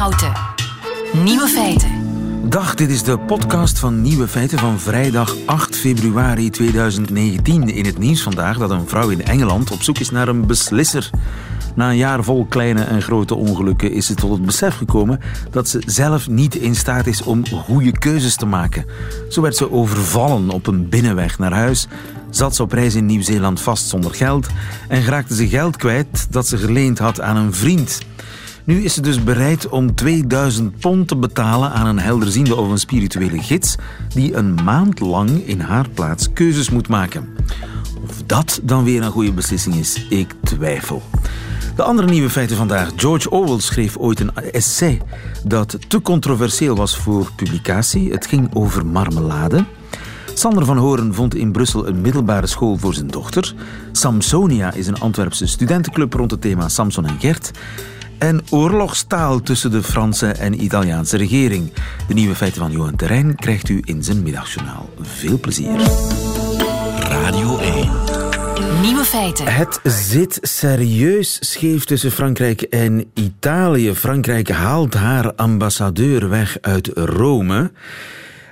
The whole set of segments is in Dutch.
Houten. Nieuwe feiten. Dag, dit is de podcast van Nieuwe Feiten van vrijdag 8 februari 2019. In het nieuws vandaag dat een vrouw in Engeland op zoek is naar een beslisser. Na een jaar vol kleine en grote ongelukken is ze tot het besef gekomen dat ze zelf niet in staat is om goede keuzes te maken. Zo werd ze overvallen op een binnenweg naar huis, zat ze op reis in Nieuw-Zeeland vast zonder geld en raakte ze geld kwijt dat ze geleend had aan een vriend. Nu is ze dus bereid om 2000 pond te betalen aan een helderziende of een spirituele gids die een maand lang in haar plaats keuzes moet maken. Of dat dan weer een goede beslissing is, ik twijfel. De andere nieuwe feiten vandaag. George Orwell schreef ooit een essay dat te controversieel was voor publicatie. Het ging over marmelade. Sander van Horen vond in Brussel een middelbare school voor zijn dochter. Samsonia is een Antwerpse studentenclub rond het thema Samson en Gert. En oorlogstaal tussen de Franse en Italiaanse regering. De nieuwe feiten van Johan Terrein krijgt u in zijn middagjournaal. Veel plezier. Radio 1. Nieuwe feiten. Het zit serieus scheef tussen Frankrijk en Italië. Frankrijk haalt haar ambassadeur weg uit Rome.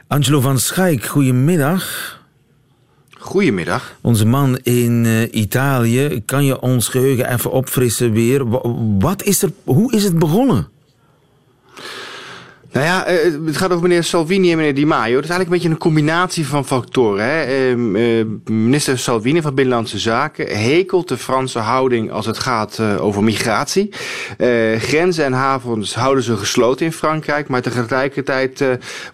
Angelo van Schaik, goedemiddag. Goedemiddag. Onze man in uh, Italië, kan je ons geheugen even opfrissen weer? Wat is er, hoe is het begonnen? Nou ja, eh, het gaat over meneer Salvini en meneer Di Maio. Het is eigenlijk een beetje een combinatie van factoren. Hè. Ehm, eh, minister Salvini van Binnenlandse Zaken hekelt de Franse houding als het gaat eh, over migratie. Grenzen en havens houden ze gesloten in Frankrijk. Maar tegelijkertijd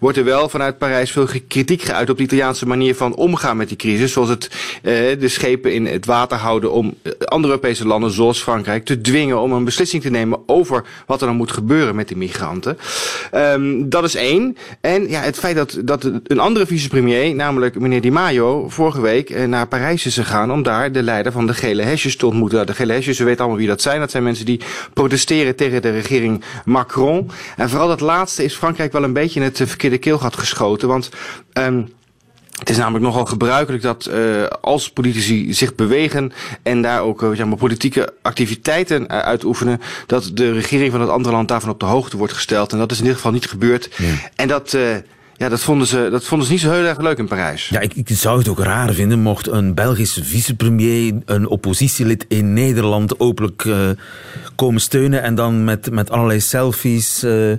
wordt er wel vanuit Parijs veel kritiek geuit op de Italiaanse manier van omgaan met die crisis. Zoals het de schepen in het water houden om andere Europese landen zoals Frankrijk te dwingen om een beslissing te nemen over wat er dan moet gebeuren met die migranten. Um, dat is één. En ja, het feit dat, dat een andere vicepremier, namelijk meneer Di Maio, vorige week eh, naar Parijs is gegaan om daar de leider van de gele hesjes te ontmoeten. De gele hesjes, we weten allemaal wie dat zijn. Dat zijn mensen die protesteren tegen de regering Macron. En vooral dat laatste is Frankrijk wel een beetje in het verkeerde keelgat geschoten. Want um, het is namelijk nogal gebruikelijk dat uh, als politici zich bewegen en daar ook uh, zeg maar, politieke activiteiten uh, uitoefenen, dat de regering van het andere land daarvan op de hoogte wordt gesteld. En dat is in ieder geval niet gebeurd. Ja. En dat ja, dat vonden, ze, dat vonden ze niet zo heel erg leuk in Parijs. Ja, ik, ik zou het ook raar vinden mocht een Belgische vicepremier een oppositielid in Nederland openlijk uh, komen steunen en dan met, met allerlei selfies uh,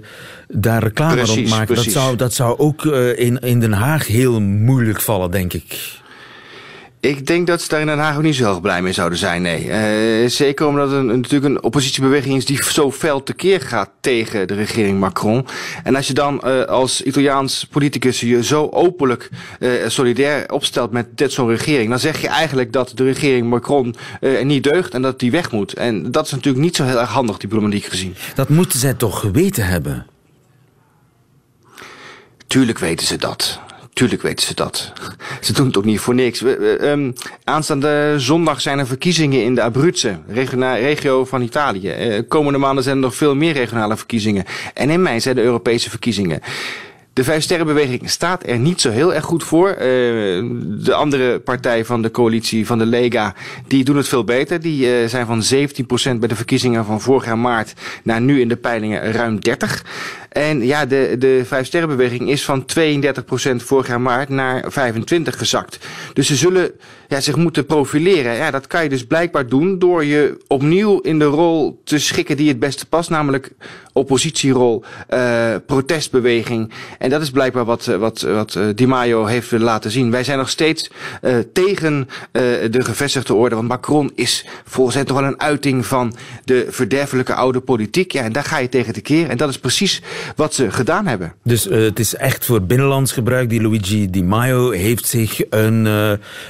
daar reclame precies, rond maken. Precies. Dat zou, dat zou ook uh, in, in Den Haag heel moeilijk vallen, denk ik. Ik denk dat ze daar in Den Haag ook niet zo heel blij mee zouden zijn, nee. Uh, zeker omdat het een, natuurlijk een oppositiebeweging is die zo fel tekeer gaat tegen de regering Macron. En als je dan uh, als Italiaans politicus je zo openlijk uh, solidair opstelt met dit zo'n regering, dan zeg je eigenlijk dat de regering Macron niet deugt en dat die weg moet. En dat is natuurlijk niet zo heel erg handig, diplomatiek gezien. Dat moeten zij toch geweten hebben? Tuurlijk weten ze dat. Tuurlijk weten ze dat. Ze doen het ook niet voor niks. We, um, aanstaande zondag zijn er verkiezingen in de Abruzze, regio van Italië. Uh, komende maanden zijn er nog veel meer regionale verkiezingen. En in mei zijn de Europese verkiezingen. De Vijfsterrenbeweging staat er niet zo heel erg goed voor. Uh, de andere partij van de coalitie, van de Lega, die doen het veel beter. Die uh, zijn van 17% bij de verkiezingen van vorig jaar maart naar nu in de peilingen ruim 30. En ja, de, de Vijfsterrenbeweging is van 32% vorig jaar maart naar 25 gezakt. Dus ze zullen ja, zich moeten profileren. Ja, dat kan je dus blijkbaar doen door je opnieuw in de rol te schikken die het beste past. Namelijk oppositierol, uh, protestbeweging. En dat is blijkbaar wat, wat, wat uh, Di Maio heeft laten zien. Wij zijn nog steeds uh, tegen uh, de gevestigde orde. Want Macron is volgens hen toch wel een uiting van de verderfelijke oude politiek. Ja, en daar ga je tegen te keer. En dat is precies wat ze gedaan hebben. Dus uh, het is echt voor binnenlands gebruik. Die Luigi Di Maio heeft zich een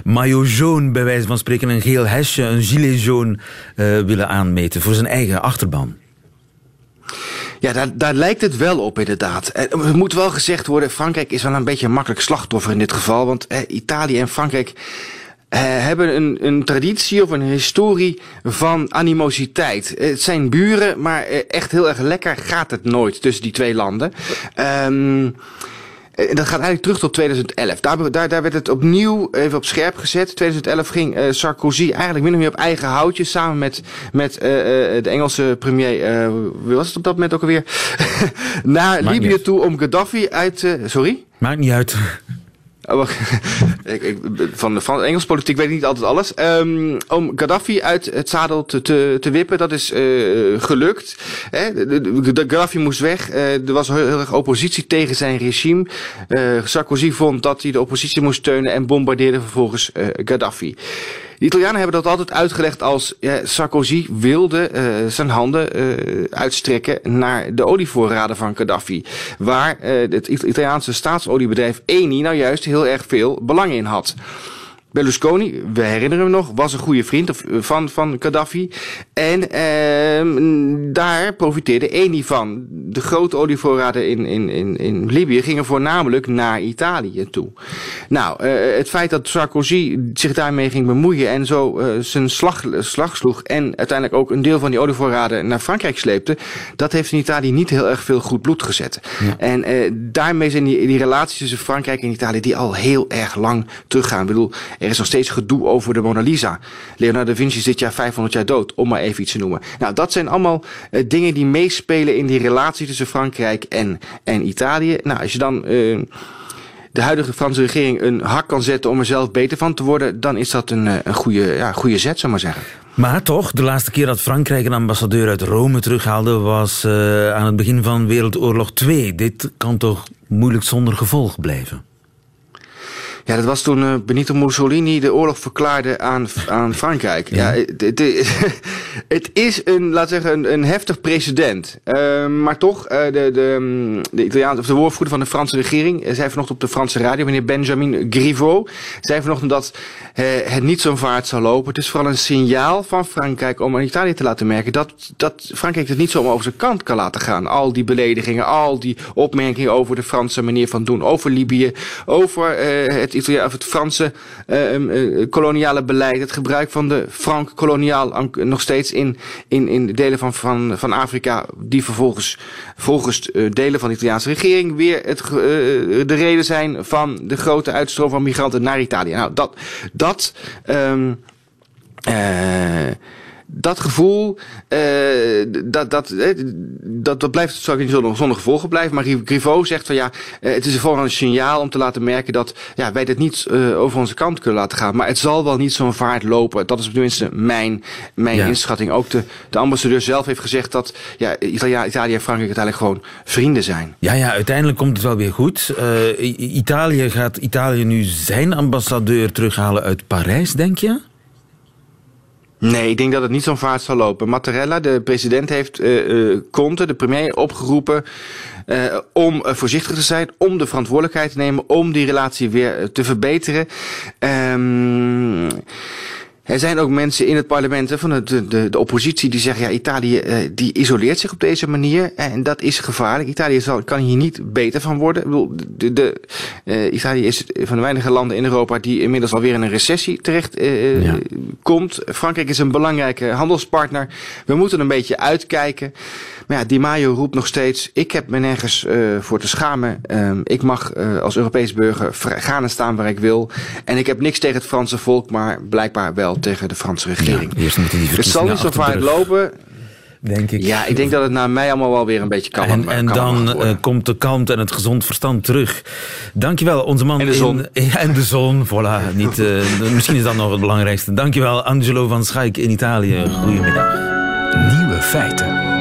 uh, bij wijze van spreken, een geel hesje, een gilet jaune uh, willen aanmeten voor zijn eigen achterban. Ja, daar, daar lijkt het wel op inderdaad. Het moet wel gezegd worden, Frankrijk is wel een beetje een makkelijk slachtoffer in dit geval. Want eh, Italië en Frankrijk hebben een, een traditie of een historie van animositeit. Het zijn buren, maar echt heel erg lekker gaat het nooit tussen die twee landen. Um, dat gaat eigenlijk terug tot 2011. Daar, daar, daar werd het opnieuw even op scherp gezet. 2011 ging Sarkozy eigenlijk min of meer op eigen houtje samen met, met de Engelse premier, wie was het op dat moment ook alweer, naar Libië toe om Gaddafi uit... sorry? Maakt niet uit. Oh, van de politiek weet ik niet altijd alles. Um, om Gaddafi uit het zadel te, te, te wippen, dat is uh, gelukt. Hè? De, Gaddafi moest weg. Uh, er was heel, heel, erg oppositie tegen zijn regime. Uh, Sarkozy vond dat hij de oppositie moest steunen en bombardeerde vervolgens Gaddafi. De Italianen hebben dat altijd uitgelegd als Sarkozy wilde uh, zijn handen uh, uitstrekken naar de olievoorraden van Gaddafi. Waar uh, het Italiaanse staatsoliebedrijf Eni nou juist heel erg veel belang in had. Berlusconi, we herinneren hem nog, was een goede vriend van, van Gaddafi. En eh, daar profiteerde Eni van. De grote olievoorraden in, in, in, in Libië gingen voornamelijk naar Italië toe. Nou, uh, het feit dat Sarkozy zich daarmee ging bemoeien en zo uh, zijn slag, slag sloeg en uiteindelijk ook een deel van die olievoorraden naar Frankrijk sleepte, dat heeft in Italië niet heel erg veel goed bloed gezet. Ja. En uh, daarmee zijn die, die relaties tussen Frankrijk en Italië die al heel erg lang teruggaan. Ik bedoel, er is nog steeds gedoe over de Mona Lisa. Leonardo da Vinci is dit jaar 500 jaar dood, om maar even iets te noemen. Nou, dat zijn allemaal uh, dingen die meespelen in die relatie tussen Frankrijk en, en Italië. Nou, als je dan uh, de huidige Franse regering een hak kan zetten om er zelf beter van te worden, dan is dat een, een goede, ja, goede zet, zou maar zeggen. Maar toch, de laatste keer dat Frankrijk een ambassadeur uit Rome terughaalde was aan het begin van Wereldoorlog 2. Dit kan toch moeilijk zonder gevolg blijven? Ja, dat was toen uh, Benito Mussolini de oorlog verklaarde aan, aan Frankrijk. Ja, ja het, het, is een, laat zeggen, een, een heftig precedent. Uh, maar toch, uh, de, de, de Italiaanse, of de woordvoerder van de Franse regering, zei vanochtend op de Franse radio, meneer Benjamin Griveaux, zei vanochtend dat het niet zo'n vaart zou lopen. Het is vooral een signaal van Frankrijk om aan Italië te laten merken dat, dat Frankrijk het niet zomaar over zijn kant kan laten gaan. Al die beledigingen, al die opmerkingen over de Franse manier van doen, over Libië, over het of het Franse uh, koloniale beleid, het gebruik van de frank koloniaal nog steeds in, in, in delen van, van, van Afrika, die vervolgens volgens uh, delen van de Italiaanse regering weer het, de reden zijn van de grote uitstroom van migranten naar Italië. Nou, dat, dat um, dat gevoel, uh, dat, dat, dat, dat blijft straks niet zonder, zonder gevolgen blijven. Maar Griveau zegt van ja, uh, het is vooral een signaal om te laten merken dat ja, wij dit niet uh, over onze kant kunnen laten gaan. Maar het zal wel niet zo'n vaart lopen. Dat is tenminste mijn, mijn ja. inschatting. Ook de, de ambassadeur zelf heeft gezegd dat ja, Italia, Italië en Frankrijk uiteindelijk gewoon vrienden zijn. Ja, ja, uiteindelijk komt het wel weer goed. Italië gaat Italië nu zijn ambassadeur terughalen uit Parijs, denk je? Nee, ik denk dat het niet zo'n vaart zal lopen. Mattarella, de president, heeft uh, Conte, de premier, opgeroepen uh, om voorzichtig te zijn, om de verantwoordelijkheid te nemen, om die relatie weer te verbeteren. Um, er zijn ook mensen in het parlement van de, de, de oppositie die zeggen: ja, Italië uh, die isoleert zich op deze manier en dat is gevaarlijk. Italië zal, kan hier niet beter van worden. Ik bedoel, de, de, uh, Italië is van de weinige landen in Europa die inmiddels alweer in een recessie terecht ja. komt. Frankrijk is een belangrijke handelspartner. We moeten een beetje uitkijken. Maar ja, Di Maio roept nog steeds: ik heb me nergens uh, voor te schamen. Um, ik mag uh, als Europees burger gaan en staan waar ik wil. En ik heb niks tegen het Franse volk, maar blijkbaar wel tegen de Franse regering. Ja, eerst die het zal niet zo vaak lopen. Denk ik. Ja, ik denk dat het naar mij allemaal wel weer een beetje kan. En, en dan uh, komt de kant en het gezond verstand terug. Dankjewel, onze man. En de zon. In, en de zon, voilà. Niet, uh, misschien is dat nog het belangrijkste. Dankjewel, Angelo van Schaik in Italië. Goedemiddag. Nieuwe feiten.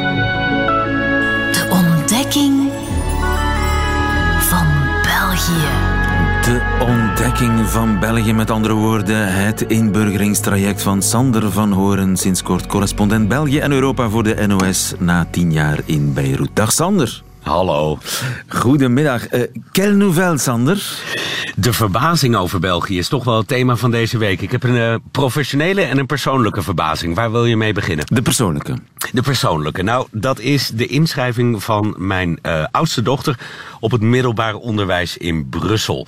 Ontdekking van België, met andere woorden, het inburgeringstraject van Sander van Horen, sinds kort correspondent België en Europa voor de NOS na tien jaar in Beirut. Dag Sander. Hallo. Goedemiddag. Uh, quelle nouvelle, Sander? De verbazing over België is toch wel het thema van deze week. Ik heb een uh, professionele en een persoonlijke verbazing. Waar wil je mee beginnen? De persoonlijke. De persoonlijke. Nou, dat is de inschrijving van mijn uh, oudste dochter op het middelbaar onderwijs in Brussel.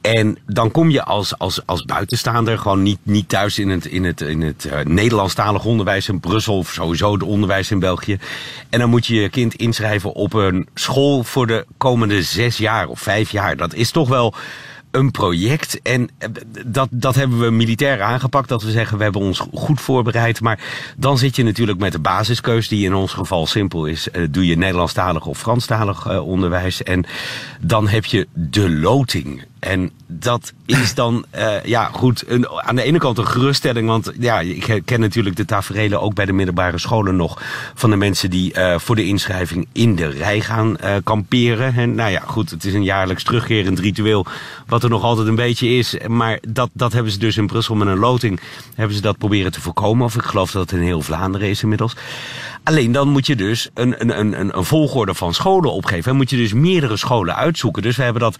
En dan kom je als, als, als buitenstaander gewoon niet, niet thuis in het, in het, in het uh, Nederlandstalig onderwijs in Brussel of sowieso het onderwijs in België. En dan moet je je kind inschrijven op een school voor de komende zes jaar of vijf jaar. Dat is toch wel een project. En eh, dat, dat hebben we militair aangepakt. Dat we zeggen, we hebben ons goed voorbereid. Maar dan zit je natuurlijk met de basiskeus, die in ons geval simpel is. Uh, doe je Nederlandstalig of Franstalig onderwijs. En dan heb je de loting. En dat is dan, uh, ja goed, een, aan de ene kant een geruststelling. Want ja, ik ken natuurlijk de taferelen ook bij de middelbare scholen nog. Van de mensen die uh, voor de inschrijving in de rij gaan uh, kamperen. En nou ja, goed, het is een jaarlijks terugkerend ritueel. Wat er nog altijd een beetje is. Maar dat, dat hebben ze dus in Brussel met een loting. Hebben ze dat proberen te voorkomen. Of ik geloof dat het in heel Vlaanderen is inmiddels. Alleen dan moet je dus een, een, een, een volgorde van scholen opgeven. En moet je dus meerdere scholen uitzoeken. Dus we hebben dat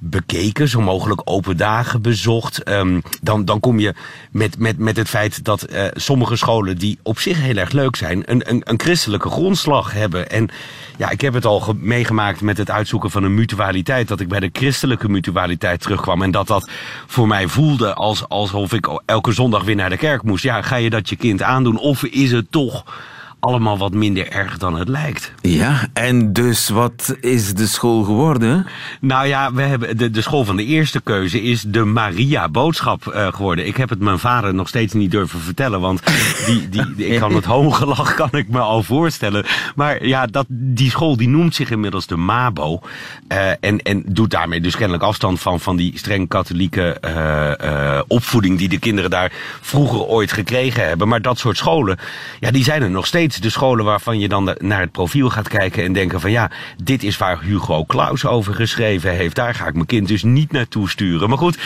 bekeken, zo mogelijk open dagen bezocht. Um, dan, dan kom je met, met, met het feit dat uh, sommige scholen die op zich heel erg leuk zijn, een, een, een christelijke grondslag hebben. En ja, ik heb het al meegemaakt met het uitzoeken van een mutualiteit, dat ik bij de christelijke mutualiteit terugkwam. En dat dat voor mij voelde als, alsof ik elke zondag weer naar de kerk moest. Ja, ga je dat je kind aandoen? Of is het toch allemaal wat minder erg dan het lijkt. Ja, en dus wat is de school geworden? Nou ja, we hebben de, de school van de eerste keuze is de Maria Boodschap uh, geworden. Ik heb het mijn vader nog steeds niet durven vertellen, want die, die, die ik kan het hoongelach kan ik me al voorstellen. Maar ja, dat, die school die noemt zich inmiddels de Mabo. Uh, en, en doet daarmee dus kennelijk afstand van, van die streng katholieke uh, opvoeding die de kinderen daar vroeger ooit gekregen hebben. Maar dat soort scholen, ja, die zijn er nog steeds de scholen waarvan je dan naar het profiel gaat kijken en denken van ja, dit is waar Hugo Claus over geschreven heeft. Daar ga ik mijn kind dus niet naartoe sturen. Maar goed,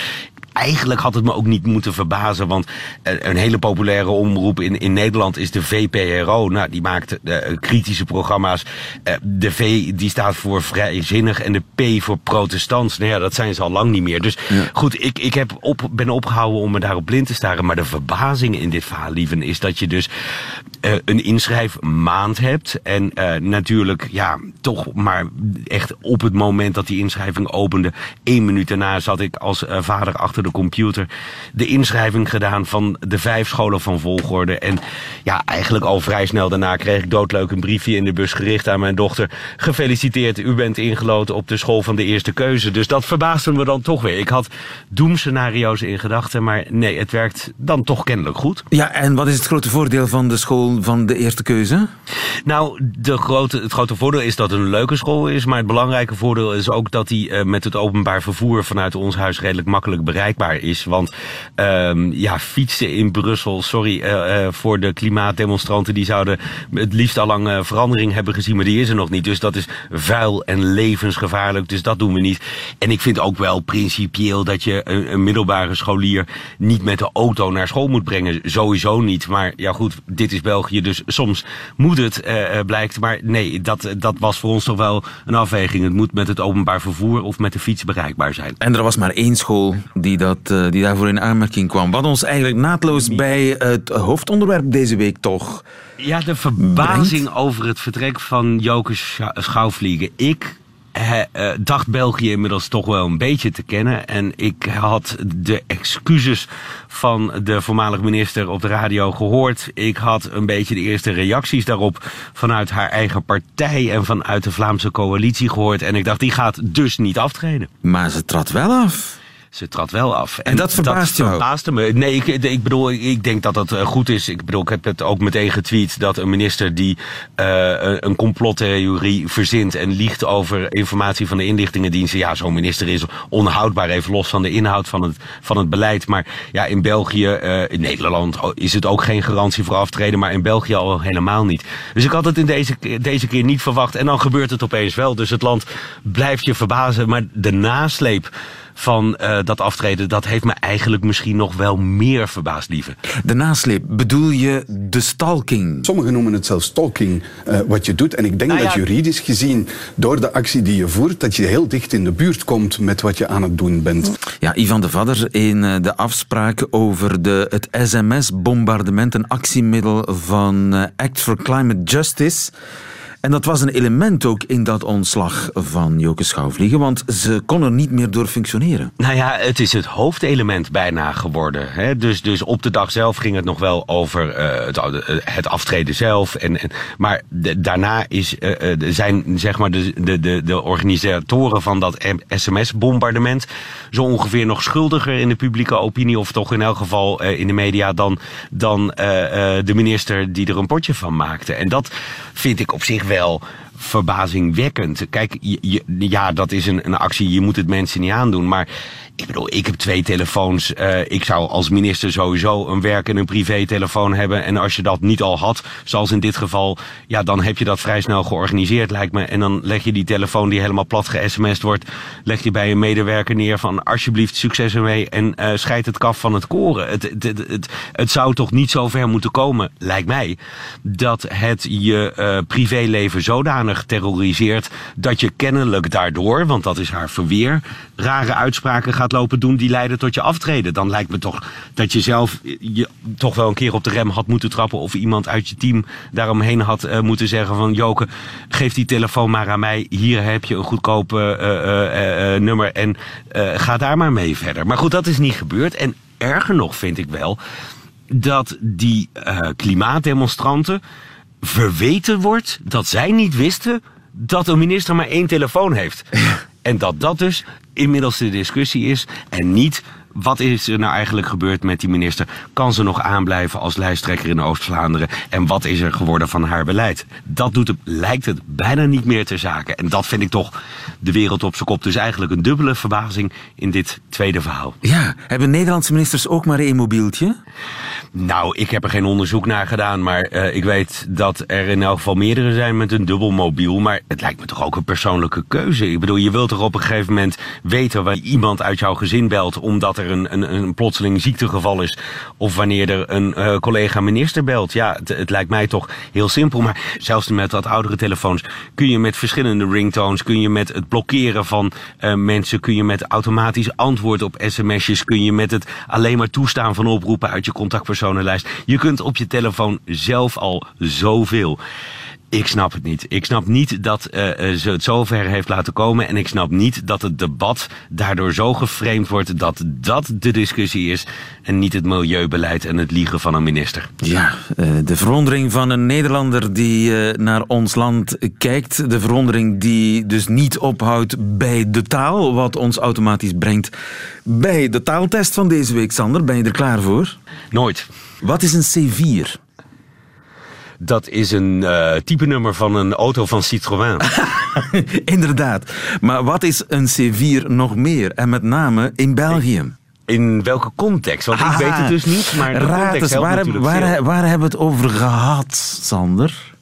eigenlijk had het me ook niet moeten verbazen. Want eh, een hele populaire omroep in, in Nederland is de VPRO. Nou, die maakt uh, kritische programma's. Uh, de V die staat voor vrijzinnig en de P voor protestants. Nou ja, dat zijn ze al lang niet meer. Dus ja. goed, ik, ik heb op, ben opgehouden om me daarop blind te staren. Maar de verbazing in dit verhaal, lieven, is dat je dus uh, een inschrijfmaand hebt. En natuurlijk, ja, toch maar echt op het moment dat die inschrijving opende, één minuut daarna zat ik als vader achter de computer de inschrijving gedaan van de vijf scholen van volgorde. En ja, eigenlijk al vrij snel daarna kreeg ik doodleuk een briefje in de bus gericht aan mijn dochter. Gefeliciteerd, u bent ingeloten op de school van de eerste keuze. Dus dat verbaasde me dan toch weer. Ik had doemscenario's in gedachten, maar nee, het werkt dan toch kennelijk goed. Ja, en wat is het grote voordeel van de school van de eerste keuze? Nou, de grote, het grote voordeel is dat het een leuke school is. Maar het belangrijke voordeel is ook dat die uh, met het openbaar vervoer vanuit ons huis redelijk makkelijk bereikbaar is. Want um, ja, fietsen in Brussel, sorry uh, uh, voor de klimaatdemonstranten, die zouden het liefst al lang verandering hebben gezien, maar die is er nog niet. Dus dat is vuil en levensgevaarlijk. Dus dat doen we niet. En ik vind ook wel principieel dat je een, middelbare scholier niet met de auto naar school moet brengen. Sowieso niet. Maar ja goed, dit is België, dus soms moet het, blijkt. Maar nee, dat, dat was voor ons toch wel een afweging. Het moet met het openbaar vervoer of met de fiets bereikbaar zijn. En er was maar één school die, dat, uh, die daarvoor in aanmerking kwam. Wat ons eigenlijk naadloos bij het hoofdonderwerp deze week toch... Ja, de verbazing brengt. over het vertrek van Joke Schouwvliegen. Ik He, uh, dacht België inmiddels toch wel een beetje te kennen. En ik had de excuses van de voormalige minister op de radio gehoord. Ik had een beetje de eerste reacties daarop vanuit haar eigen partij en vanuit de Vlaamse coalitie gehoord. En ik dacht, die gaat dus niet aftreden. Maar ze trad wel af ze trad wel af. En, en dat verbaast dat verbaasde me. Nee, ik, ik bedoel, ik denk dat dat goed is. Ik bedoel, ik heb het ook meteen getweet dat een minister die uh, een complottheorie verzint en liegt over informatie van de inlichtingendiensten. Ja, zo'n minister is onhoudbaar, even los van de inhoud van het, van het beleid. Maar ja, in België, uh, in Nederland is het ook geen garantie voor aftreden, maar in België al helemaal niet. Dus ik had het in deze, deze keer niet verwacht en dan gebeurt het opeens wel. Dus het land blijft je verbazen, maar de nasleep van uh, dat aftreden, dat heeft me eigenlijk misschien nog wel meer verbaasd, lieve. De nasleep, bedoel je de stalking? Sommigen noemen het zelfs stalking, uh, wat je doet. En ik denk nou ja. dat juridisch gezien, door de actie die je voert, dat je heel dicht in de buurt komt met wat je aan het doen bent. Ja, Ivan de Vadder in uh, de afspraak over de, het sms-bombardement, een actiemiddel van Act for Climate Justice. En dat was een element ook in dat ontslag van Joke Schouwvliegen, want ze kon er niet meer door functioneren. Nou ja, het is het hoofdelement bijna geworden. Hè? Dus, dus op de dag zelf ging het nog wel over het, eh, het, aftreden zelf. En, en maar daarna is, uh, zijn zeg maar de, de, de, de organisatoren van dat sms-bombardement zo ongeveer nog schuldiger in de publieke opinie, of toch in elk geval in de media, dan, dan de minister die er een potje van maakte. En dat vind ik op zich wel detail verbazingwekkend. Kijk, ja, dat is een, een actie, je moet het mensen niet aandoen. Maar ik bedoel, ik heb twee telefoons. Uh, ik zou als minister sowieso een werk- en een privé-telefoon hebben. En als je dat niet al had, zoals in dit geval, ja, dan heb je dat vrij snel georganiseerd, lijkt me. En dan leg je die telefoon die helemaal plat ge-sms'd wordt, leg je bij een medewerker neer van alsjeblieft succes ermee en uh, scheid het kaf van het koren. Het, het, het, het, het zou toch niet zo ver moeten komen, lijkt mij, dat het je uh, privéleven zodanig terroriseert dat je kennelijk daardoor, want dat is haar verweer, rare uitspraken gaat lopen doen die leiden tot je aftreden. Dan lijkt me toch dat je zelf je toch wel een keer op de rem had moeten trappen. Of iemand uit je team daaromheen had uh, moeten zeggen van Joke, geef die telefoon maar aan mij. Hier heb je een goedkoop uh, uh, nummer en ga daar maar mee verder. Maar goed, dat is niet gebeurd. En erger nog vind ik wel dat die klimaatdemonstranten verweten wordt dat zij niet wisten dat een minister maar één telefoon heeft. En dat dat dus inmiddels de discussie is en niet wat is er nou eigenlijk gebeurd met die minister? Kan ze nog aanblijven als lijsttrekker in Oost-Vlaanderen? En wat is er geworden van haar beleid? Dat doet het, lijkt het bijna niet meer ter zake. En dat vind ik toch de wereld op zijn kop. Dus eigenlijk een dubbele verbazing in dit tweede verhaal. Ja, hebben Nederlandse ministers ook maar één mobieltje? Nou, ik heb er geen onderzoek naar gedaan, maar uh, ik weet dat er in elk geval meerdere zijn met een dubbel mobiel. Maar het lijkt me toch ook een persoonlijke keuze. Ik bedoel, je wilt toch op een gegeven moment weten waar iemand uit jouw gezin belt, omdat er een, een, plotseling ziektegeval is. Of wanneer er een uh, collega minister belt. Ja, het, lijkt mij toch heel simpel. Maar zelfs met wat oudere telefoons kun je met verschillende ringtones, kun je met het blokkeren van uh, mensen, kun je met automatisch antwoord op sms'jes, kun je met het alleen maar toestaan van oproepen uit je contactpersonenlijst. Je kunt op je telefoon zelf al zoveel. Ik snap het niet. Ik snap niet dat uh, ze het zover heeft laten komen. En ik snap niet dat het debat daardoor zo geframed wordt dat dat de discussie is. En niet het milieubeleid en het liegen van een minister. Ja, uh, de verwondering van een Nederlander die uh, naar ons land kijkt. De verwondering die dus niet ophoudt bij de taal. Wat ons automatisch brengt bij de taaltest van deze week. Sander, ben je er klaar voor? Nooit. Wat is een C4? Dat is een uh, type nummer van een auto van Citroën. Inderdaad. Maar wat is een C4 nog meer? En met name in België. In welke context? Want ik weet het dus niet, maar de raad context eens, waar, waar, waar hebben we het over gehad, Sander?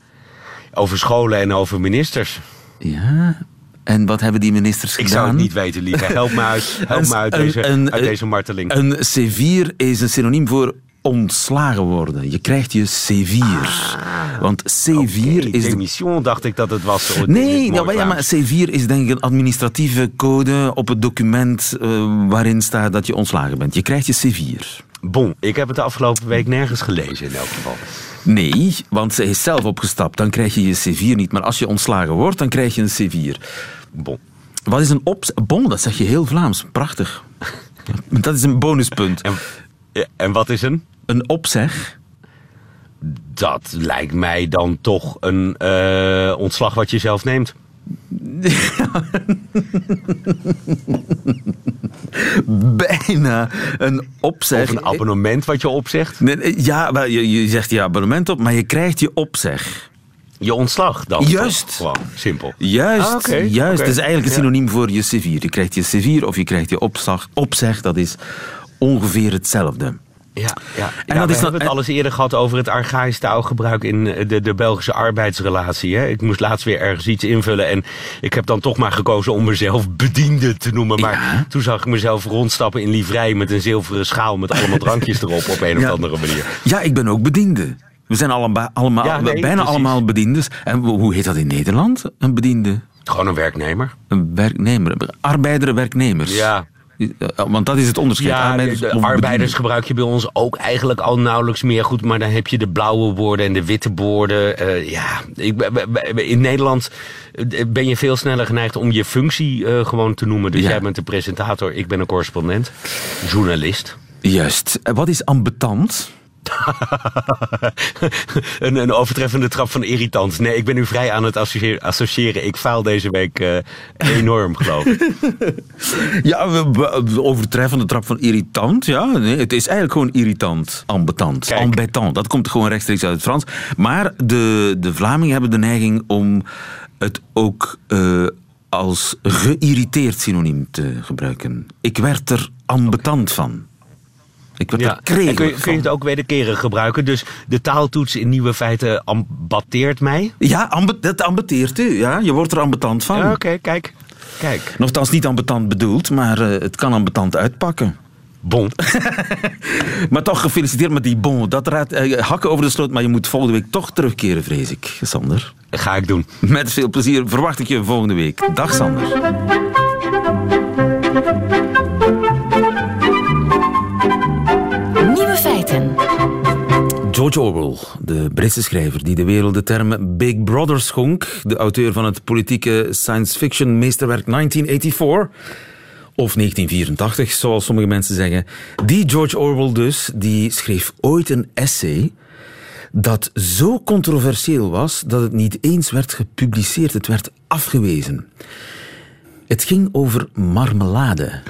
Over scholen en over ministers. Ja, en wat hebben die ministers ik gedaan? Ik zou het niet weten, lieve. Help me uit, help me uit, deze, een, uit deze marteling. Een C4 is een synoniem voor ontslagen worden. Je krijgt je C4. Ah, Want C4 okay, is... De mission dacht ik dat het was. Nee, nou, ja, maar C4 is denk ik een administratieve code op het document uh, waarin staat dat je ontslagen bent. Je krijgt je C4. Bon, ik heb het de afgelopen week nergens gelezen in elk geval. Nee, want ze is zelf opgestapt. Dan krijg je je C4 niet. Maar als je ontslagen wordt, dan krijg je een C4. Bon. Wat is een ops... Bon, dat zeg je heel Vlaams. Prachtig. dat is een bonuspunt. En, en wat is een? Een opzeg? Dat lijkt mij dan toch een uh, ontslag wat je zelf neemt. Bijna een opzeg. Of een abonnement wat je opzegt? Nee, ja, je, je zegt je abonnement op, maar je krijgt je opzeg. Je ontslag dan? Juist. Gewoon simpel. Juist, ah, okay, juist. Okay. Dat is eigenlijk een synoniem voor je C4. Je krijgt je C4 of je krijgt je opzag, opzeg. Dat is ongeveer hetzelfde. Ja, ja. En ja, dat we is hebben het al eens eerder gehad over het archaïs taalgebruik in de, de Belgische arbeidsrelatie. Hè? Ik moest laatst weer ergens iets invullen en ik heb dan toch maar gekozen om mezelf bediende te noemen. Maar ja. toen zag ik mezelf rondstappen in livrei met een zilveren schaal met allemaal drankjes erop op een ja. of andere manier. Ja, ik ben ook bediende. We zijn allemaal, allemaal nee, bijna precies. allemaal bediendes. En hoe heet dat in Nederland, een bediende? Gewoon een werknemer. Een werknemer. Arbeider, werknemers. Ja, Want dat is het onderscheid. Ja, de, arbeiders gebruik je bij ons ook eigenlijk al nauwelijks meer. Goed, maar dan heb je de blauwe woorden en de witte woorden. Uh, ja, ik, in Nederland ben je veel sneller geneigd om je functie uh, gewoon te noemen. Dus jij bent de presentator, ik ben een correspondent, journalist. Juist. Wat is ambetant? een, een, overtreffende trap van irritant. Nee, ik ben nu vrij aan het associëren. Ik faal deze week uh, enorm, geloof ik. ja, overtreffende trap van irritant. Ja, nee, het is eigenlijk gewoon irritant. Ambetant. Ambetant. Dat komt gewoon rechtstreeks uit het Frans. Maar de, de Vlamingen hebben de neiging om het ook uh, als geïrriteerd synoniem te gebruiken. Ik werd er ambetant van. Ik word ja. er kun, je, kun je het ook wederkerig gebruiken? Dus de taaltoets in nieuwe feiten ambateert mij? Ja, dat ambeteert u. Ja. Je wordt er ambetant van. Ja, Oké, kijk. kijk. Nogthans niet ambetant bedoeld, maar uh, het kan ambetant uitpakken. Bon. maar toch gefeliciteerd met die bon. Dat raad, uh, hakken over de sloot, maar je moet volgende week toch terugkeren, vrees ik, Sander. ga ik doen. Met veel plezier verwacht ik je volgende week. Dag, Sander. George Orwell, de Britse schrijver die de wereld de term Big Brother schonk, de auteur van het politieke science fiction meesterwerk 1984, of 1984, zoals sommige mensen zeggen. Die George Orwell dus, die schreef ooit een essay dat zo controversieel was dat het niet eens werd gepubliceerd, het werd afgewezen. Het ging over marmelade.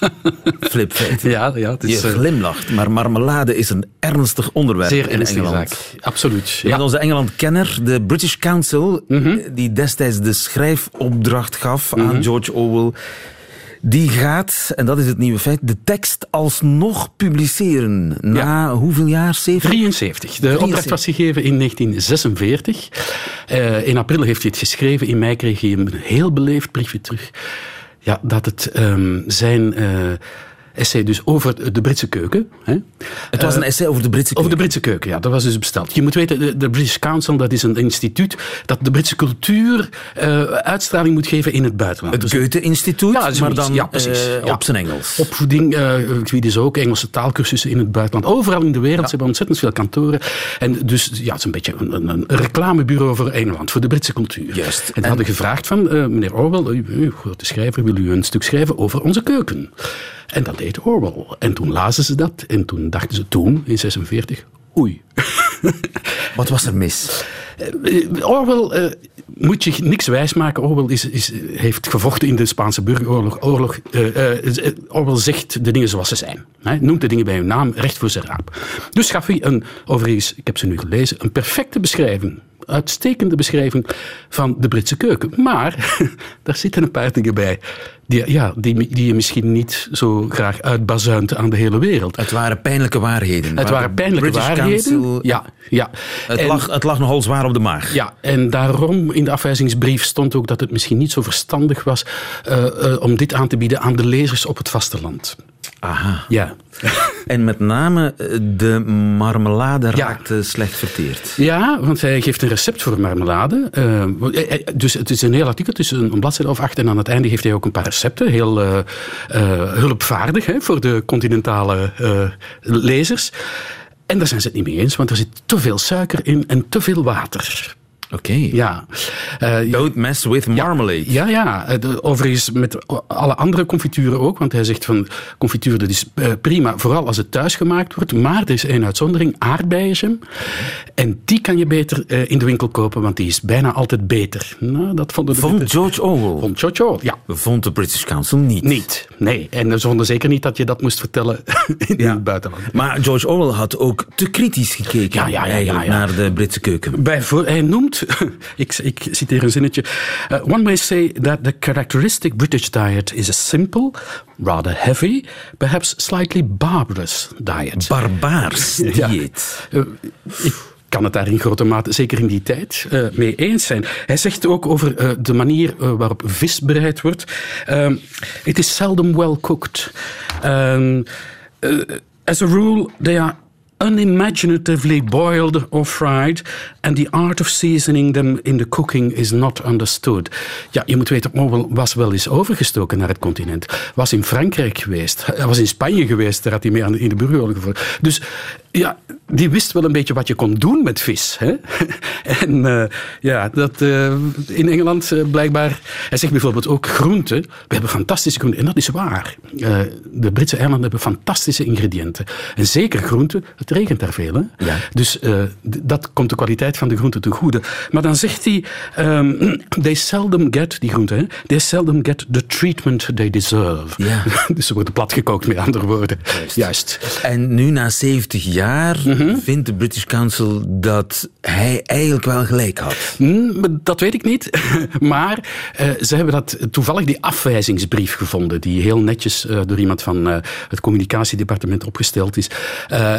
Flipfeit. Ja, ja, het is, Je eh, glimlacht, maar marmelade is een ernstig onderwerp zeer in Engeland. Zaak. Absoluut. Ja. onze Engeland-kenner, de British Council, mhm. die destijds de schrijfopdracht gaf aan mhm. George Orwell. Die gaat, en dat is het nieuwe feit, de tekst alsnog publiceren. Na hoeveel jaar? 70? 73. De opdracht was gegeven in 1946. Uh, in april heeft hij het geschreven. In mei kreeg hij een heel beleefd briefje terug ja, dat het um, zijn uh, essay dus over de Britse keuken. Hè. Het was een eh, essay over de Britse keuken? Over de Britse keuken, ja. Dat was dus besteld. Je moet weten, de, de British Council, dat is een instituut dat de Britse cultuur uh, uitstraling moet geven in het buitenland. Het dus, Goethe-instituut, ja, maar dan ja, precies, uh, op zijn Engels. Opvoeding, uh, ik weet dus ook, Engelse taalkursussen in het buitenland. Overal in de wereld, ze hebben ontzettend veel kantoren. En dus, ja, het is een beetje een, een, een reclamebureau voor Engeland, voor de Britse cultuur. Juist. En, en hadden gevraagd van, meneer Orwell, u, u, grote schrijver, wil u een stuk schrijven over onze keuken? En dat deed Orwell. En toen lazen ze dat en toen dachten ze toen, in 46, oei. Wat was er mis? Uh, Orwell uh, moet je niks wijsmaken. Orwell is, is, heeft gevochten in de Spaanse burgeroorlog. Oorlog, uh, Orwell zegt de dingen zoals ze zijn. Hij noemt de dingen bij hun naam, recht voor zijn raap. Dus gaf hij een, overigens, ik heb ze nu gelezen, een perfecte beschrijving uitstekende beschrijving van de Britse keuken. Maar daar zitten een paar dingen bij die, ja, die, die je misschien niet zo graag uitbazuint aan de hele wereld. Het waren pijnlijke waarheden. Het waren pijnlijke waarheden. ja, ja. Het, lag, het lag nogal zwaar op de maag. Ja, en daarom in de afwijzingsbrief stond ook dat het misschien niet zo verstandig was uh, uh, om dit aan te bieden aan de lezers op het vasteland. Aha. Ja. En met name eh, de marmelade raakt ja. slecht verteerd. Ja, want hij geeft een recept voor marmelade. Uh, dus het is een heel artikel, het is een bladzijde of acht. En aan het einde geeft hij ook een paar recepten. Heel uh, hulpvaardig hè, voor de continentale lezers. En daar zijn ze het niet mee eens, want er zit te veel suiker in en te veel water. Oké. Ja. Uh, Don't mess with marmalade. Ja, ja. ja. overigens met alle andere confituren ook. Want hij zegt van confituur dat is uh, prima, vooral als het thuis gemaakt wordt. Maar er is één uitzondering, aardbeienjam. En die kan je beter uh, in de winkel kopen, want die is bijna altijd beter. Nou, dat vonden de Vond George Orwell? Vond George Orwell, ja. Vond de British Council niet? Niet, nee. En ze vonden zeker niet dat je dat moest vertellen in ja. het buitenland. Maar George Orwell had ook te kritisch gekeken ja, ja, ja, naar de Britse keuken. Bijvoor, hij noemt ik, ik citeer een zinnetje. Uh, one may say that the characteristic British diet is a simple, rather heavy, perhaps slightly barbarous diet. Barbaars dieet. Ja. Uh, ik kan het daar in grote mate, zeker in die tijd, uh, mee eens zijn. Hij zegt ook over uh, de manier uh, waarop vis bereid wordt. it is seldom well cooked. Um, as a rule, they are unimaginatively boiled or fried, and the art of seasoning them in the cooking is not understood. Ja, je moet weten, Orwell was wel eens overgestoken naar het continent. Was in Frankrijk geweest. Was in Spanje geweest, daar had hij mee aan in de burgeroorlog gevoerd. Dus ja, die wist wel een beetje wat je kon doen met vis. Hè? en uh, ja, dat uh, in Engeland uh, blijkbaar... Hij zegt bijvoorbeeld ook groenten. We hebben fantastische groenten. En dat is waar. de Britse eilanden hebben fantastische ingrediënten. En zeker groenten. Het regent daar veel. Hè? Ja. Dus dat komt de kwaliteit van de groenten ten goede. Maar dan zegt hij... Um, they seldom get, die groenten, hè? They seldom get the treatment they deserve. Ja. dus ze worden platgekookt, met andere woorden. Juist. Juist. En nu na 70 jaar jaar mhm. vindt de British Council dat hij eigenlijk wel gelijk had. Mm, dat weet ik niet. maar uh, ze hebben dat toevallig die afwijzingsbrief gevonden, die heel netjes uh, door iemand van uh, het communicatiedepartement opgesteld is.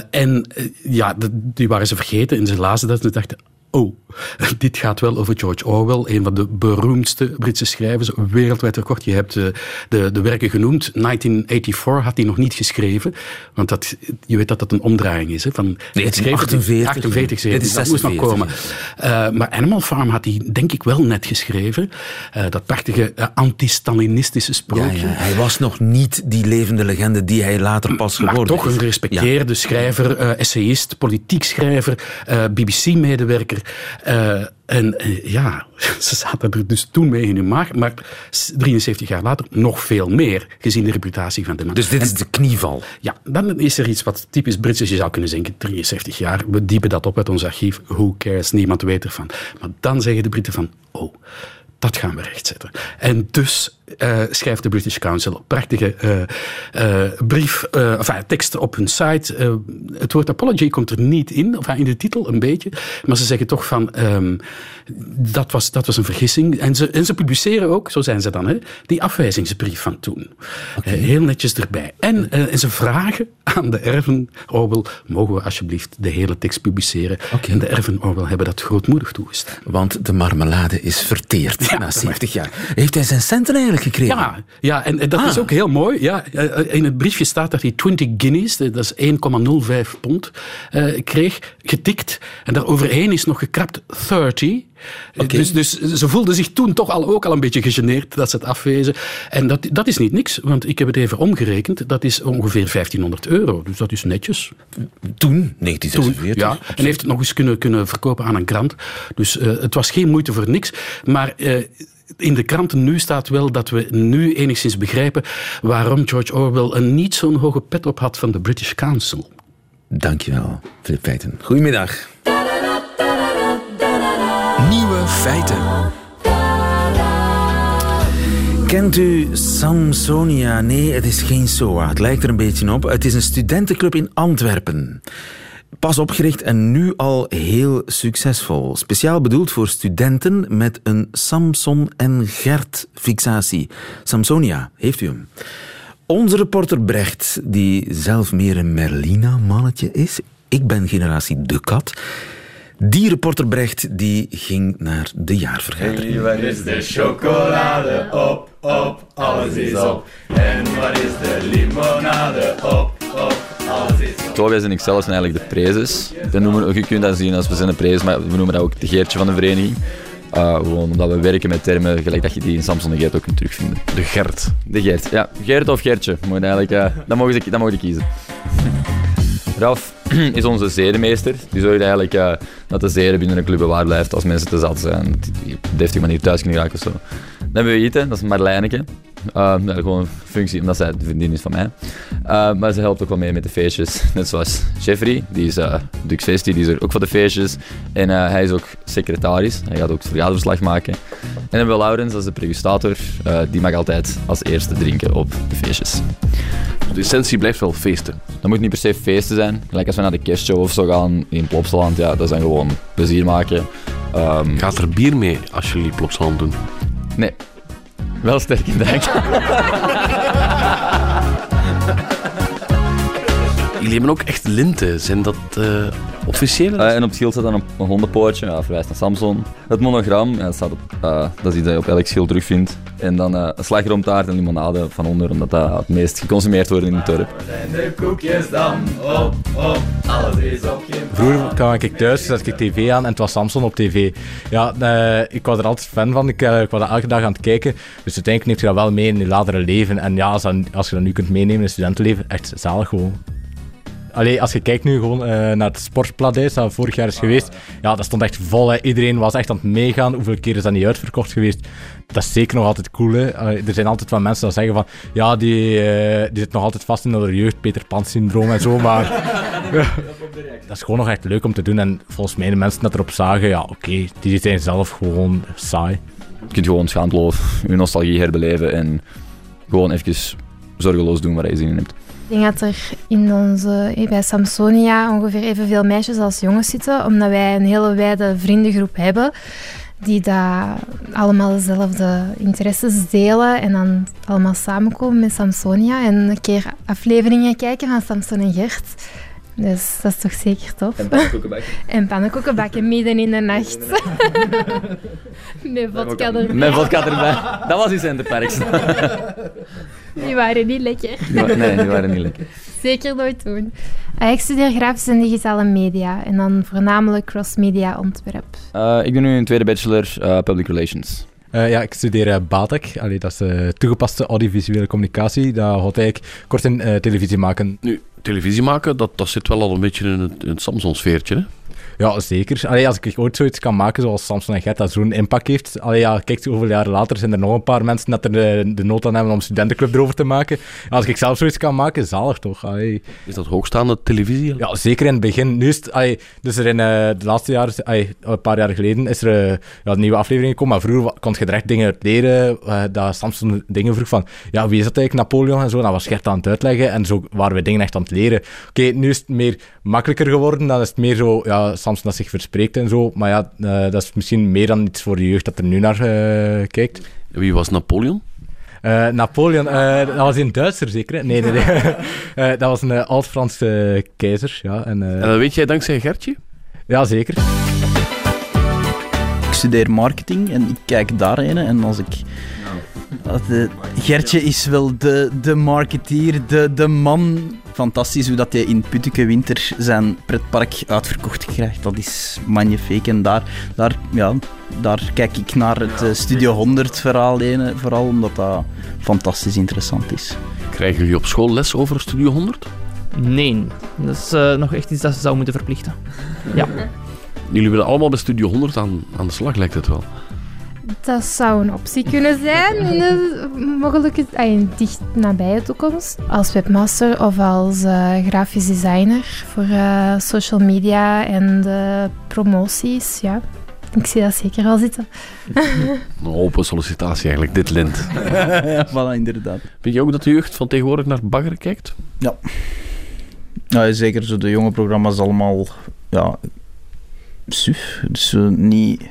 en ja, die waren ze vergeten en ze lazen dat en ze dachten, oh, dit gaat wel over George Orwell, een van de beroemdste Britse schrijvers, wereldwijd record. Je hebt de, de, de, werken genoemd. 1984 had hij nog niet geschreven, want dat, je weet dat dat een omdraaiing is. Hè, van, nee, het is 48. 48 dit is dat moest nog komen. Uh, maar Animal Farm had hij denk ik wel net geschreven. Uh, dat prachtige uh, anti-Stalinistische sprookje. Ja, ja, hij was nog niet die levende legende die hij later pas geworden is. Maar toch een gerespecteerde schrijver, essayist, politiek schrijver, BBC-medewerker. Uh, en uh, ja, ze zaten er dus toen mee in hun maag, maar 73 jaar later nog veel meer, gezien de reputatie van de man. Dus dit is de knieval? Ja, dan is er iets wat typisch Brits is. Je zou kunnen denken, 73 jaar, we diepen dat op uit ons archief, who cares, niemand weet ervan. Maar dan zeggen de Britten van, oh, dat gaan we rechtzetten. En dus uh, schrijft de British Council prachtige uh, uh, brief, enfin, teksten op hun site. het woord apology komt er niet in, of in de titel een beetje. Maar ze zeggen toch van, um, dat, was, dat was een vergissing. En ze, en ze publiceren ook, zo zijn ze dan, hè, die afwijzingsbrief van toen. Okay. heel netjes erbij. En, en, ze vragen aan de erven Orwell, mogen we alsjeblieft de hele tekst publiceren? Okay. En de erven Orwell hebben dat grootmoedig toegestaan. Want de marmelade is verteerd ja, na 70 jaar. Heeft hij zijn centen eigenlijk gekregen. Ja, ja en, dat is ah. ook heel mooi. Ja, eh, in het briefje staat dat hij 20 guineas, dat is 1,05 pond, uh, kreeg, getikt. En daaroverheen is nog gekrapt 30. Okay. Dus, dus ze voelden zich toen toch al, ook al een beetje gegeneerd dat ze het afwezen. En dat, dat is niet niks, want ik heb het even omgerekend. Dat is ongeveer 1500 euro. Dus dat is netjes. Toen, 1946. Toen, ja, en heeft het nog eens kunnen, kunnen verkopen aan een krant. Dus uh, het was geen moeite voor niks. Maar uh, in de kranten nu staat wel dat we nu enigszins begrijpen waarom George Orwell een niet zo'n hoge pet op had van de British Council. Dankjewel, Philip Feiten. Goedemiddag. Nieuwe feiten. Kent u Samsonia? Nee, het is geen SOA. Het lijkt er een beetje op. Het is een studentenclub in Antwerpen. Pas opgericht en nu al heel succesvol. Speciaal bedoeld voor studenten met een Samson en Gert fixatie. Samsonia, heeft u hem? Onze reporter Brecht, die zelf meer een Merlina-mannetje is. Ik ben generatie De Kat. Die reporter Brecht die ging naar de jaarvergadering. Hey, waar is de chocolade? Op, op, alles is op. En waar is de limonade? Op, op. Tobias en ik zelf zijn eigenlijk de prezes. We noemen, je kunt dat zien als we zijn een prezes, maar we noemen dat ook de geertje van de vereniging. Uh, gewoon omdat we werken met termen gelijk dat je die in Samson de Gert ook kunt terugvinden. De Gert. De Gert, ja. Gert of Gertje. Moet eigenlijk, uh, dat, mogen ze, dat mogen ze kiezen. Ralf is onze zedemeester. Die zorgt eigenlijk uh, dat de zeden binnen een club bewaard blijft als mensen te zat zijn. Die deftige manier thuis kunnen raken of zo. Dan hebben we eten, dat is Marlijneke. Uh, gewoon een functie, omdat zij de vriendin is van mij. Uh, maar ze helpt ook wel mee met de feestjes. Net zoals Jeffrey, die is uh, Dux Festi, die is er ook voor de feestjes. En hij is ook secretaris, hij gaat ook het vergaderverslag maken. En dan hebben we Laurens, dat is de pregustator. die mag altijd als eerste drinken op de feestjes. De essentie blijft wel feesten. Dat moet niet per se feesten zijn. Gelijk als we naar de kerstshow of zo gaan in Plopsaland, ja, dat is dan gewoon plezier maken. Um, Gaat er bier mee als jullie Plopsaland doen? Nee, wel sterk in dank. Jullie hebben ook echt linten. Zijn dat uh, officiële? Uh, en op het schild staat dan een, een hondenpootje, ja, verwijst naar Samson. Het monogram, ja, dat, staat op, uh, dat is iets dat je op elk schild terugvindt. En dan uh, een slagroomtaart en limonade van onder, omdat dat het meest geconsumeerd wordt in het dorp. Zijn de koekjes dan op, op, Vroeger kwam ik thuis, zet ik tv aan en het was Samson op tv. Ja, uh, ik was er altijd fan van, ik, uh, ik was er elke dag aan het kijken. Dus uiteindelijk neemt je dat wel mee in je latere leven. En ja, als, als je dat nu kunt meenemen in je studentenleven, echt zalig gewoon. Allee, als je kijkt nu gewoon uh, naar het sportpladijs dat vorig jaar is geweest, ja, dat stond echt vol. Hè. Iedereen was echt aan het meegaan. Hoeveel keer is dat niet uitverkocht geweest? Dat is zeker nog altijd cool. Hè. Er zijn altijd wat mensen die zeggen van, ja, die, uh, die zit nog altijd vast in de jeugd, Peter Pan-syndroom en zo, maar dat is gewoon nog echt leuk om te doen. En volgens mij de mensen dat erop zagen, ja, oké, okay, die zijn zelf gewoon saai. Je kunt gewoon schaamteloos je nostalgie herbeleven en gewoon even zorgeloos doen waar je zin in hebt. Ik denk dat er in onze, bij Samsonia ongeveer evenveel meisjes als jongens zitten, omdat wij een hele wijde vriendengroep hebben die daar allemaal dezelfde interesses delen en dan allemaal samenkomen met Samsonia en een keer afleveringen kijken van Samson en Gert. Dus dat is toch zeker tof. En pannenkoeken bakken. en pannenkoeken bakken midden in de nacht. Met vodka erbij. Met vodka erbij. Dat was in Centerparks. Die waren niet lekker. Nee, die waren niet lekker. Zeker nooit doen. Ik studeer grafische en digitale media en dan voornamelijk cross-media ontwerp. Uh, ik doe nu een tweede bachelor uh, public relations. Uh, ja, ik studeer uh, BATEC. Allee, dat is uh, toegepaste audiovisuele communicatie. Dat houdt eigenlijk kort in televisie maken. Nu, televisie maken, dat, dat zit wel al een beetje in het, in het Samsung-sfeertje, hè? Ja, zeker. Allee, als ik ooit zoiets kan maken zoals Samsung en Gert, dat zo'n impact heeft. Allee, ja, kijk, hoeveel jaren later zijn er nog een paar mensen dat er de, de nood aan hebben om studentenclub erover te maken. Als ik zelf zoiets kan maken, zalig toch. Allee. Is dat hoogstaande televisie? Ja, zeker in het begin. Nu is het, allee, dus er in uh, de laatste jaren, allee, een paar jaar geleden, is er uh, ja, een nieuwe aflevering gekomen. Maar vroeger kon je echt dingen uit leren. Uh, dat Samsung dingen vroeg van, ja, wie is dat eigenlijk, Napoleon en zo. Dan was Gert aan het uitleggen en zo waren we dingen echt aan het leren. Oké, okay, nu is het meer makkelijker geworden. Dan is het meer zo, ja, Samsung dat zich verspreekt en zo. Maar ja, uh, dat is misschien meer dan iets voor de jeugd dat er nu naar uh, kijkt. Wie was Napoleon? Uh, Napoleon, dat was een Duitser zeker? Nee, nee, nee. dat was een oud-Franse keizer. Ja, en, en dat weet jij dankzij Gertje? Ja, zeker. Ik studeer marketing en ik kijk daarheen en als ik de, Gertje is wel de, de marketeer, de, de man. Fantastisch hoe dat hij in Putteke Winter zijn pretpark uitverkocht krijgt. Dat is magnifiek. En daar, daar, ja, daar kijk ik naar het Studio 100 verhaal heen, vooral omdat dat fantastisch interessant is. Krijgen jullie op school les over Studio 100? Nee, dat is uh, nog echt iets dat ze zou moeten verplichten. Ja. Jullie willen allemaal bij Studio 100 aan, aan de slag, lijkt het wel. Dat zou een optie kunnen zijn in de mogelijke, ay, dicht nabije toekomst. Als webmaster of als uh, grafisch designer voor uh, social media en de promoties. Ja, ik zie dat zeker wel zitten. Een open sollicitatie eigenlijk, dit lint. ja, voilà, inderdaad. Vind je ook dat de jeugd van tegenwoordig naar bagger kijkt? Ja. ja zeker. Zo de jonge programma's allemaal... Ja, suf. Dus uh, niet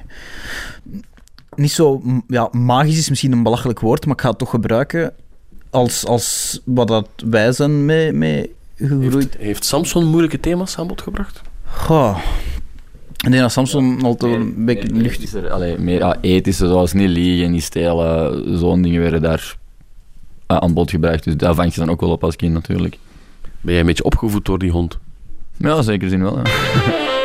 niet zo ja, magisch is misschien een belachelijk woord, maar ik ga het toch gebruiken als, als wat dat wij zijn mee, mee gegroeid. Heeft, heeft Samson moeilijke thema's aan bod gebracht? Goh. Ik denk dat Samson altijd een beetje meer, lucht is. Allee, meer ja, ethische, zoals niet liegen, niet stelen, zo'n dingen werden daar uh, aan bod gebracht. Dus daar vang je dan ook wel op als kind natuurlijk. Ben jij een beetje opgevoed door die hond? Ja, zeker zin wel. Ja.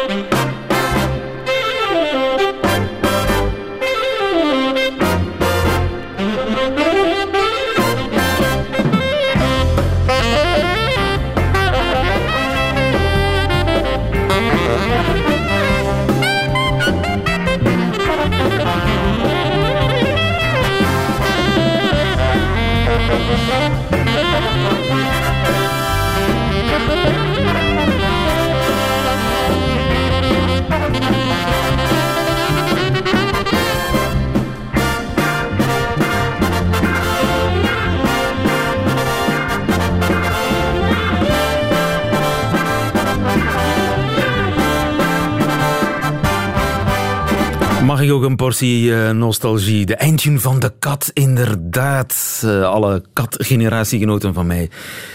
Mag ik ook een portie uh, nostalgie? De eindtune van de kat, inderdaad. Uh, alle katgeneratiegenoten van mij,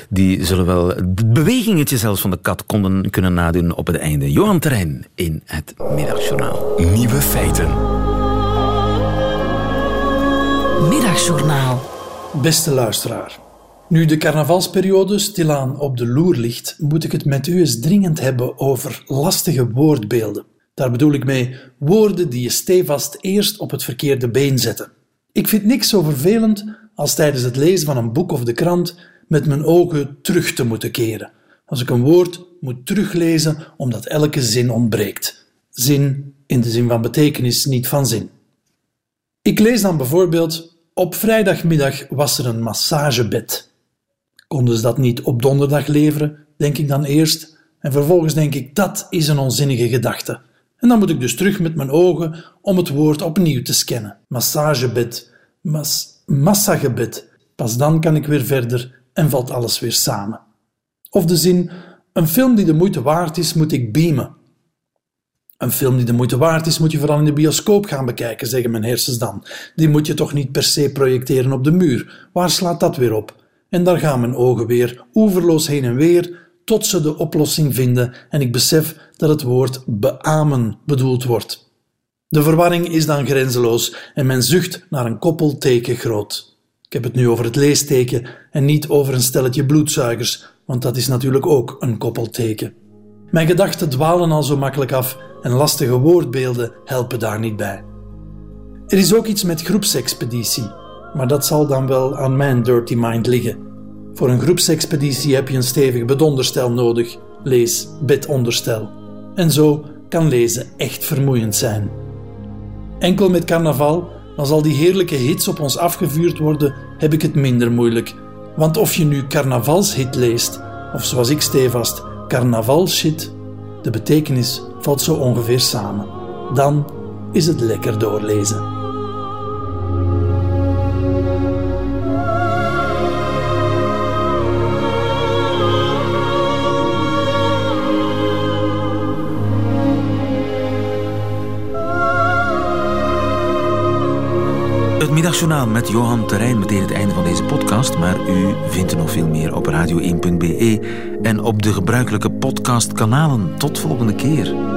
die zullen wel het bewegingetje zelfs van de kat konden, kunnen nadoen op het einde. Johan Terrein in het Middagjournaal. Nieuwe feiten. Middagjournaal. Beste luisteraar. Nu de carnavalsperiode stilaan op de loer ligt, moet ik het met u eens dringend hebben over lastige woordbeelden. Daar bedoel ik mee woorden die je stevast eerst op het verkeerde been zetten. Ik vind niks zo vervelend als tijdens het lezen van een boek of de krant met mijn ogen terug te moeten keren. Als ik een woord moet teruglezen omdat elke zin ontbreekt. Zin in de zin van betekenis, niet van zin. Ik lees dan bijvoorbeeld: Op vrijdagmiddag was er een massagebed. Konden ze dat niet op donderdag leveren, denk ik dan eerst, en vervolgens denk ik dat is een onzinnige gedachte. En dan moet ik dus terug met mijn ogen om het woord opnieuw te scannen. Massagebed, mas, massagebed. Pas dan kan ik weer verder en valt alles weer samen. Of de zin: Een film die de moeite waard is, moet ik beamen. Een film die de moeite waard is, moet je vooral in de bioscoop gaan bekijken, zeggen mijn hersens dan. Die moet je toch niet per se projecteren op de muur. Waar slaat dat weer op? En daar gaan mijn ogen weer, oeverloos heen en weer, tot ze de oplossing vinden en ik besef dat het woord beamen bedoeld wordt. De verwarring is dan grenzeloos en men zucht naar een koppelteken groot. Ik heb het nu over het leesteken en niet over een stelletje bloedzuigers, want dat is natuurlijk ook een koppelteken. Mijn gedachten dwalen al zo makkelijk af en lastige woordbeelden helpen daar niet bij. Er is ook iets met groepsexpeditie, maar dat zal dan wel aan mijn dirty mind liggen. Voor een groepsexpeditie heb je een stevig bedonderstel nodig, lees bedonderstel. En zo kan lezen echt vermoeiend zijn. Enkel met carnaval, als al die heerlijke hits op ons afgevuurd worden, heb ik het minder moeilijk. Want of je nu carnavalshit leest, of zoals ik stevast, carnavalshit, de betekenis valt zo ongeveer samen. Dan is het lekker doorlezen. Middagjournaal met Johan Terrein meteen het einde van deze podcast, maar u vindt er nog veel meer op radio1.be en op de gebruikelijke podcastkanalen. Tot volgende keer.